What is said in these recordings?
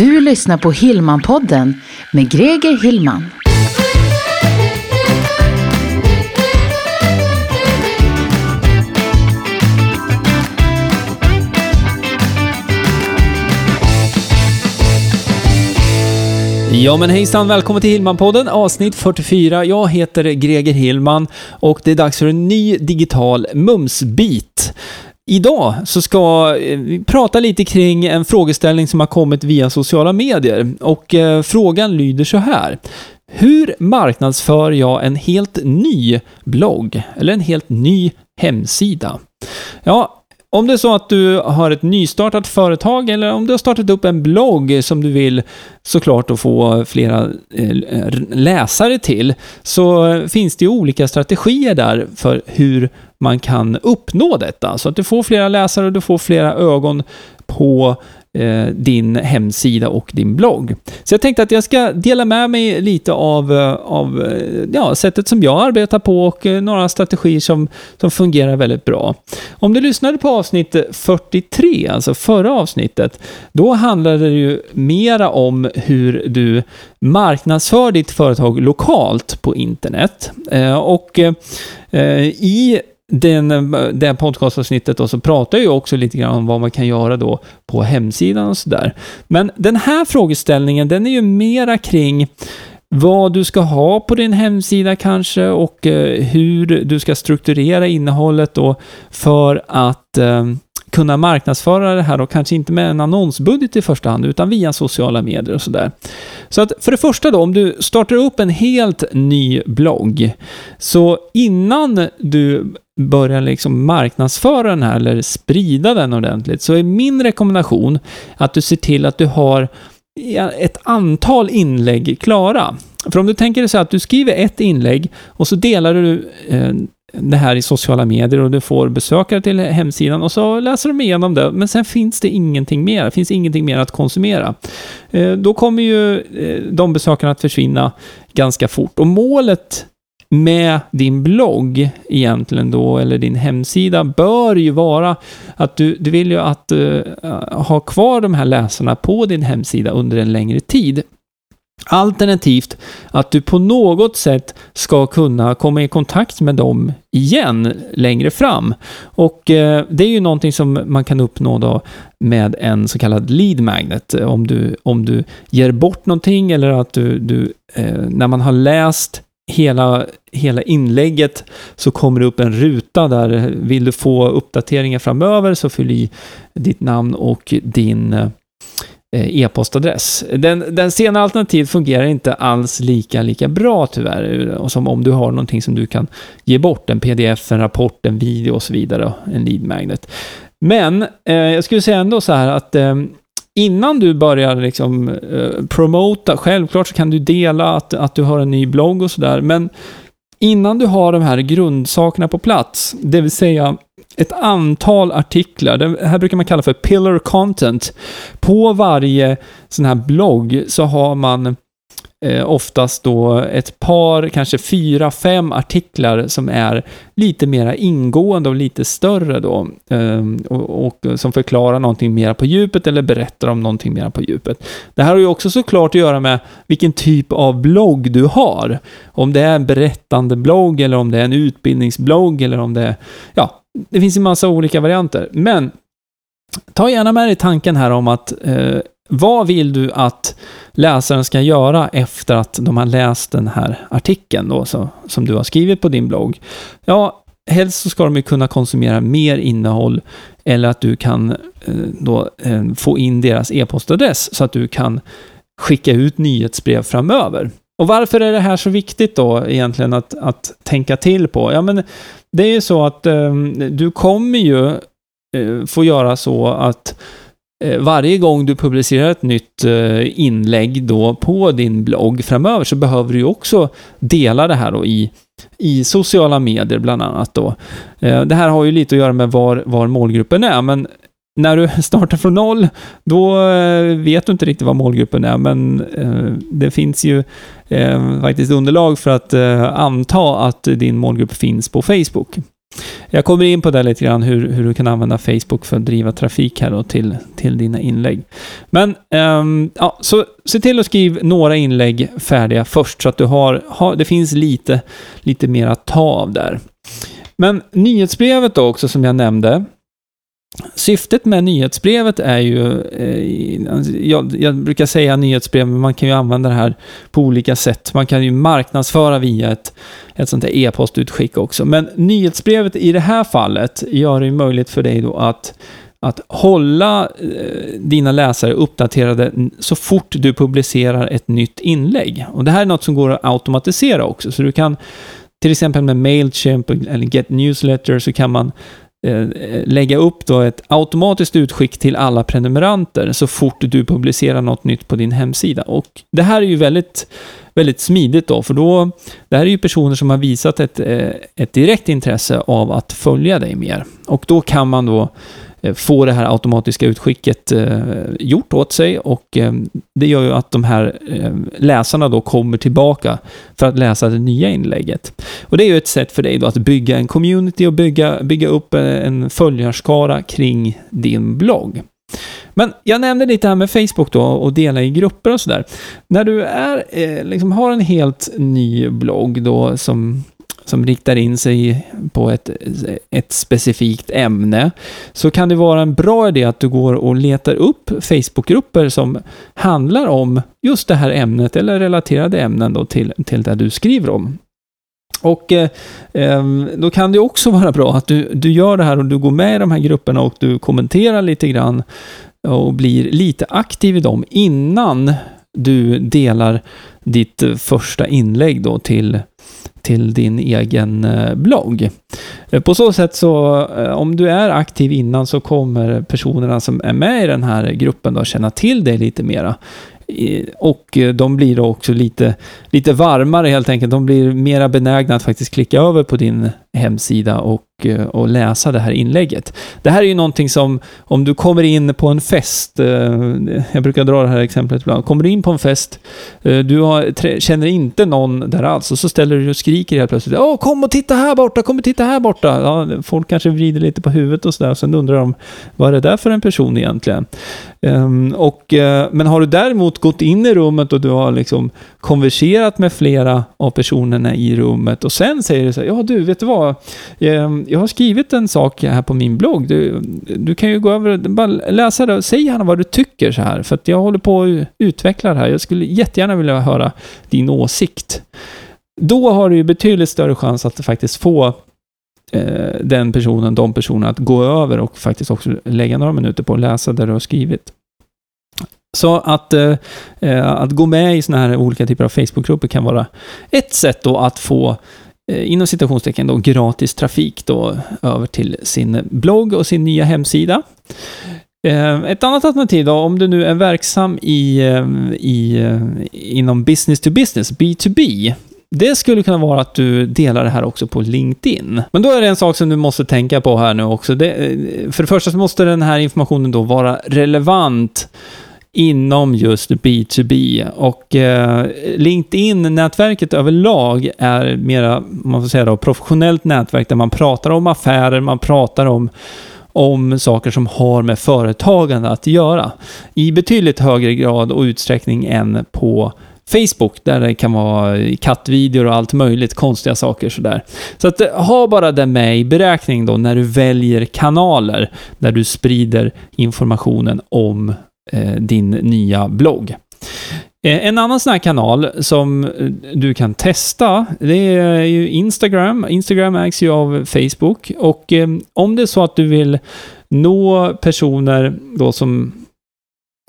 Du lyssnar på Hillmanpodden med Greger Hillman. Ja men hejsan, välkommen till Hillman-podden, avsnitt 44. Jag heter Greger Hillman och det är dags för en ny digital mumsbit. Idag så ska eh, vi prata lite kring en frågeställning som har kommit via sociala medier och eh, frågan lyder så här. Hur marknadsför jag en helt ny blogg eller en helt ny hemsida? Ja, om det är så att du har ett nystartat företag eller om du har startat upp en blogg som du vill såklart att få flera eh, läsare till, så finns det ju olika strategier där för hur man kan uppnå detta. Så att du får flera läsare och du får flera ögon på eh, din hemsida och din blogg. Så jag tänkte att jag ska dela med mig lite av, eh, av eh, ja, sättet som jag arbetar på och eh, några strategier som, som fungerar väldigt bra. Om du lyssnade på avsnitt 43, alltså förra avsnittet, då handlade det ju mera om hur du marknadsför ditt företag lokalt på internet. Eh, och eh, i den, eh, det podcastavsnittet då, så pratar jag ju också lite grann om vad man kan göra då på hemsidan och sådär. Men den här frågeställningen, den är ju mera kring vad du ska ha på din hemsida kanske och eh, hur du ska strukturera innehållet då för att eh, kunna marknadsföra det här och kanske inte med en annonsbudget i första hand, utan via sociala medier och sådär. Så att för det första då, om du startar upp en helt ny blogg, så innan du börjar liksom marknadsföra den här eller sprida den ordentligt, så är min rekommendation att du ser till att du har ett antal inlägg klara. För om du tänker dig så att du skriver ett inlägg och så delar du eh, det här i sociala medier och du får besökare till hemsidan och så läser de igenom det, men sen finns det ingenting mer, det finns ingenting mer att konsumera. Eh, då kommer ju eh, de besökarna att försvinna ganska fort och målet med din blogg egentligen då, eller din hemsida, bör ju vara att du, du vill ju att uh, ha kvar de här läsarna på din hemsida under en längre tid. Alternativt att du på något sätt ska kunna komma i kontakt med dem igen längre fram. Och eh, det är ju någonting som man kan uppnå då med en så kallad lead magnet. Om du, om du ger bort någonting eller att du, du eh, när man har läst hela, hela inlägget så kommer det upp en ruta där vill du få uppdateringar framöver så fyll i ditt namn och din eh, e-postadress. Den, den senare alternativet fungerar inte alls lika, lika bra tyvärr, eh, som om du har någonting som du kan ge bort, en pdf, en rapport, en video och så vidare, en lead magnet. Men eh, jag skulle säga ändå så här att eh, innan du börjar liksom eh, promota, självklart så kan du dela att, att du har en ny blogg och sådär, men innan du har de här grundsakerna på plats, det vill säga ett antal artiklar, det här brukar man kalla för pillar content. På varje sån här blogg så har man eh, oftast då ett par, kanske fyra, fem artiklar som är lite mera ingående och lite större då. Eh, och, och, som förklarar någonting mera på djupet eller berättar om någonting mera på djupet. Det här har ju också såklart att göra med vilken typ av blogg du har. Om det är en berättande blogg eller om det är en utbildningsblogg eller om det är, ja, det finns en massa olika varianter. Men ta gärna med dig tanken här om att eh, vad vill du att läsaren ska göra efter att de har läst den här artikeln då, så, som du har skrivit på din blogg? Ja, helst så ska de ju kunna konsumera mer innehåll eller att du kan eh, då eh, få in deras e-postadress så att du kan skicka ut nyhetsbrev framöver. Och varför är det här så viktigt då egentligen att, att tänka till på? Ja, men det är ju så att eh, du kommer ju eh, få göra så att Eh, varje gång du publicerar ett nytt eh, inlägg då på din blogg framöver så behöver du ju också dela det här då i, i sociala medier bland annat då. Eh, det här har ju lite att göra med var, var målgruppen är, men när du startar från noll, då vet du inte riktigt vad målgruppen är, men det finns ju faktiskt underlag för att anta att din målgrupp finns på Facebook. Jag kommer in på det lite grann, hur, hur du kan använda Facebook för att driva trafik här då till, till dina inlägg. Men, um, ja, så se till att skriva några inlägg färdiga först, så att du har, har det finns lite, lite mer att ta av där. Men nyhetsbrevet då också, som jag nämnde, Syftet med nyhetsbrevet är ju, eh, alltså, jag, jag, brukar säga nyhetsbrev, men man kan ju använda det här på olika sätt. Man kan ju marknadsföra via ett, ett sånt här e-postutskick också. Men nyhetsbrevet i det här fallet gör det möjligt för dig då att att hålla eh, dina läsare uppdaterade så fort du publicerar ett nytt inlägg. Och det här är något som går att automatisera också, så du kan till exempel med Mailchimp eller Get Newsletter så kan man Eh, eh, lägga upp då ett automatiskt utskick till alla prenumeranter så fort du publicerar något nytt på din hemsida. Och det här är ju väldigt, väldigt smidigt då, för då, det här är ju personer som har visat ett, eh, ett direkt intresse av att följa dig mer. Och då kan man då Eh, få det här automatiska utskicket eh, gjort åt sig och eh, det gör ju att de här läsarna då kommer tillbaka för att läsa det nya inlägget. Och det är ju ett sätt för dig då att bygga en community och bygga, bygga upp en följarskara kring din blogg. Men jag nämnde lite här med Facebook då och dela i grupper och sådär. När du är, liksom har en helt ny blogg då som som riktar in sig på ett, ett specifikt ämne, så kan det vara en bra idé att du går och letar upp Facebookgrupper som handlar om just det här ämnet eller relaterade ämnen då till, till det du skriver om. Och eh, då kan det också vara bra att du, du gör det här och du går med i de här grupperna och du kommenterar lite grann och blir lite aktiv i dem innan du delar ditt första inlägg då till till din egen eh, blogg. Eh, på så sätt så, eh, om du är aktiv innan så kommer personerna som är med i den här gruppen då känna till dig lite mera. Och de blir då också lite, lite varmare helt enkelt. De blir mera benägna att faktiskt klicka över på din hemsida och, eh, och läsa det här inlägget. Det här är ju någonting som, om du kommer in på en fest, eh, jag brukar dra det här exemplet ibland, kommer du in på en fest, eh, du har, känner inte någon där alls och så ställer du och skriker helt plötsligt Åh, kom och titta här borta, kom och titta här borta. Ja, folk kanske vrider lite på huvudet och sådär, och sen undrar de, vad är det där för en person egentligen? Ehm, och, men har du däremot gått in i rummet och du har liksom konverserat med flera av personerna i rummet och sen säger du så här, ja du, vet du vad? Ehm, jag har skrivit en sak här på min blogg. Du, du kan ju gå över och bara läsa det och säg gärna vad du tycker så här, för att jag håller på att utveckla det här. Jag skulle jättegärna vilja höra din åsikt. Då har du ju betydligt större chans att faktiskt få eh, den personen, de personerna att gå över och faktiskt också lägga några minuter på att läsa det du har skrivit. Så att, eh, att gå med i sådana här olika typer av Facebookgrupper kan vara ett sätt då att få Eh, inom citationstecken då gratis trafik då över till sin blogg och sin nya hemsida. Eh, ett annat alternativ då, om du nu är verksam i, eh, i, inom business to business, B2B, det skulle kunna vara att du delar det här också på LinkedIn. Men då är det en sak som du måste tänka på här nu också. Det, för det första så måste den här informationen då vara relevant inom just B2B. Och eh, LinkedIn-nätverket överlag är mera, man får säga då, professionellt nätverk där man pratar om affärer, man pratar om om saker som har med företagande att göra. I betydligt högre grad och utsträckning än på Facebook, där det kan vara kattvideor och allt möjligt, konstiga saker sådär. Så att eh, ha bara det med i beräkning då när du väljer kanaler där du sprider informationen om Eh, din nya blogg. Eh, en annan sån här kanal som eh, du kan testa, det är ju Instagram. Instagram ägs ju av Facebook och om det är så att du vill nå personer då som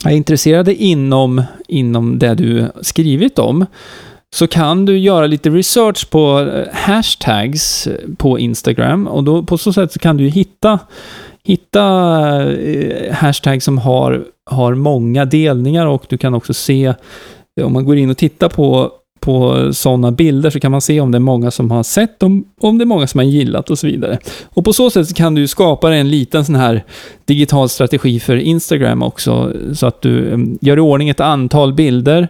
är intresserade inom, inom det du skrivit om, så kan du göra lite research på hashtags på Instagram och då på så sätt så kan du hitta, hitta eh, hashtag som har, har många delningar och du kan också se, eh, om man går in och tittar på på sådana bilder så kan man se om det är många som har sett dem, om det är många som har gillat och så vidare. Och på så sätt kan du skapa en liten sån här digital strategi för Instagram också, så att du mm, gör i ordning ett antal bilder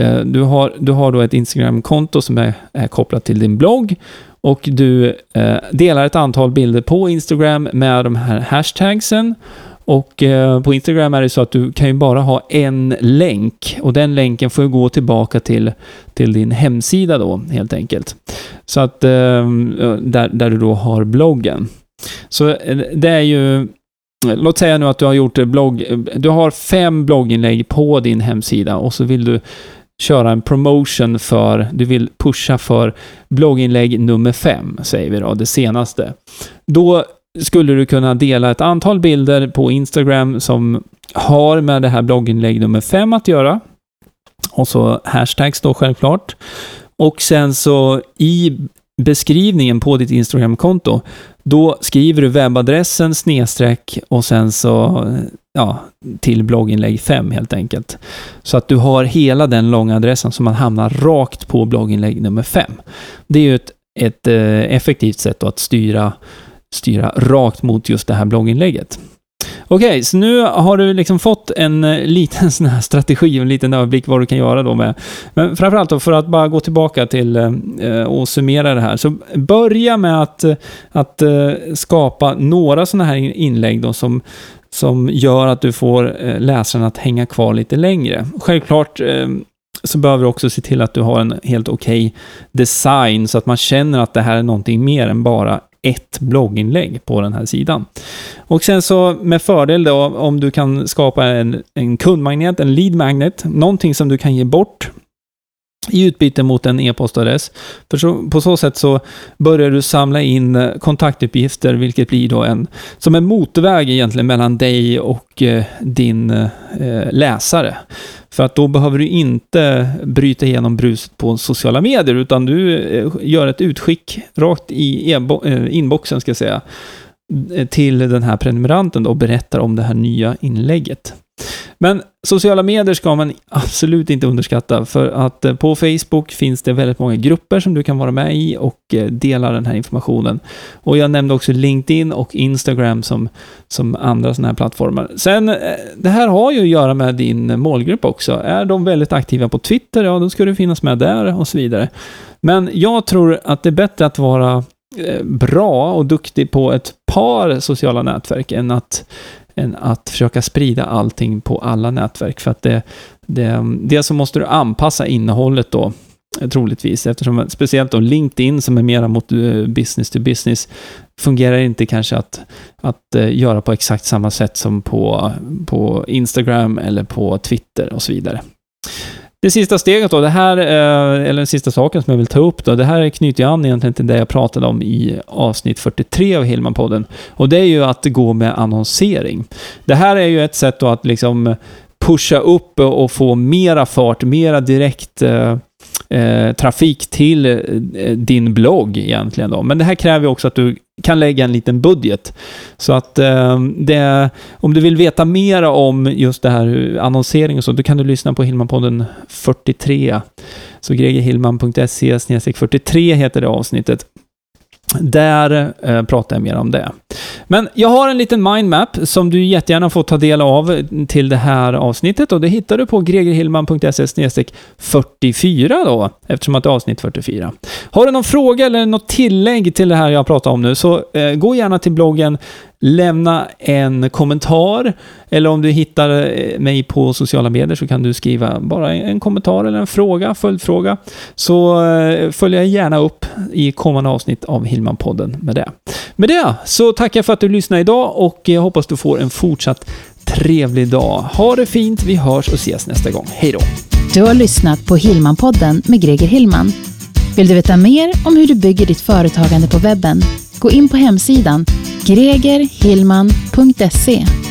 Eh, du, har, du har då ett Instagram-konto som är, är kopplat till din blogg och du eh, delar ett antal bilder på Instagram med de här hashtagsen. Och eh, på Instagram är det så att du kan ju bara ha en länk och den länken får ju gå tillbaka till, till din hemsida då helt enkelt. Så att eh, där, där du då har bloggen. Så eh, det är ju Låt säga nu att du har gjort blogg, du har fem blogginlägg på din hemsida och så vill du köra en promotion för, du vill pusha för blogginlägg nummer fem, säger vi då, det senaste. Då skulle du kunna dela ett antal bilder på Instagram som har med det här blogginlägg nummer fem att göra. Och så hashtags då självklart. Och sen så i beskrivningen på ditt Instagram-konto, då skriver du webbadressen snedstreck och sen så ja, till blogginlägg 5 helt enkelt. Så att du har hela den långa adressen så man hamnar rakt på blogginlägg nummer 5. Det är ju ett, ett eh, effektivt sätt att styra, styra rakt mot just det här blogginlägget. Okej, okay, så nu har du liksom fått en eh, liten sån här strategi och en liten överblick vad du kan göra då med. Men framförallt då, för att bara gå tillbaka till eh, eh och summera det här. Så börja med att, eh, att eh, skapa några sådana här inlägg då som, som gör att du får läsaren att hänga kvar lite längre. Självklart så behöver du också se till att du har en helt okej okay design så att man känner att det här är någonting mer än bara ett blogginlägg på den här sidan. Och sen så med fördel då om du kan skapa en, en kundmagnet, en lead magnet, någonting som du kan ge bort i utbyte mot en e-postadress. För så, på så sätt så börjar du samla in eh, kontaktuppgifter, vilket blir då en, som en motorväg egentligen mellan dig och eh, din eh, eh, läsare. För att då behöver du inte bryta igenom bruset på sociala medier, utan du eh, gör ett utskick rakt i eh, inboxen, ska jag säga, eh, till den här prenumeranten och berättar om det här nya inlägget. Men sociala medier ska man absolut inte underskatta, för att eh, på Facebook finns det väldigt många grupper som du kan vara med i och eh, dela den här informationen. Och jag nämnde också LinkedIn och Instagram som, som andra sådana här plattformar. Sen, eh, det här har ju att göra med din målgrupp också. Är de väldigt aktiva på Twitter, ja då ska du finnas med där och så vidare. Men jag tror att det är bättre att vara bra och duktig på ett par sociala nätverk än att än att försöka sprida allting på alla nätverk. För att det, det, dels så måste du anpassa innehållet då, troligtvis, eftersom speciellt då LinkedIn som är mera mot eh, business to business fungerar inte kanske att, att eh, göra på exakt samma sätt som på, på Instagram eller på Twitter och så vidare. Det sista steget då, det här, eh, eller den sista saken som jag vill ta upp då, det här knyter ju an egentligen till det jag pratade om i avsnitt 43 av Hillman-podden. Och det är ju att gå med annonsering. Det här är ju ett sätt då att liksom pusha upp och få mera fart, mera direkt eh, eh, trafik till eh, din blogg egentligen då. Men det här kräver också att du kan lägga en liten budget. Så att eh, det, om du vill veta mer om just det här annonsering och så, då kan du lyssna på Hillmanpodden 43. Så gregerhillman.se 43 heter det avsnittet. Där eh, pratar jag mer om det. Men jag har en liten mindmap som du jättegärna får ta del av till det här avsnittet och det hittar du på gregerhillman.se 44 då, eftersom att det är avsnitt 44. Har du någon fråga eller något tillägg till det här jag pratar om nu så eh, gå gärna till bloggen lämna en kommentar. Eller om du hittar eh, mig på sociala medier så kan du skriva bara en kommentar eller en fråga, följdfråga. Så eh, följer jag gärna upp i kommande avsnitt av Hillman-podden med det. Med det så tackar jag för att du lyssnade idag och jag hoppas du får en fortsatt trevlig dag. Ha det fint, vi hörs och ses nästa gång. Hej då! Du har lyssnat på Hillman-podden med Greger Hillman. Vill du veta mer om hur du bygger ditt företagande på webben? Gå in på hemsidan gregerhillman.se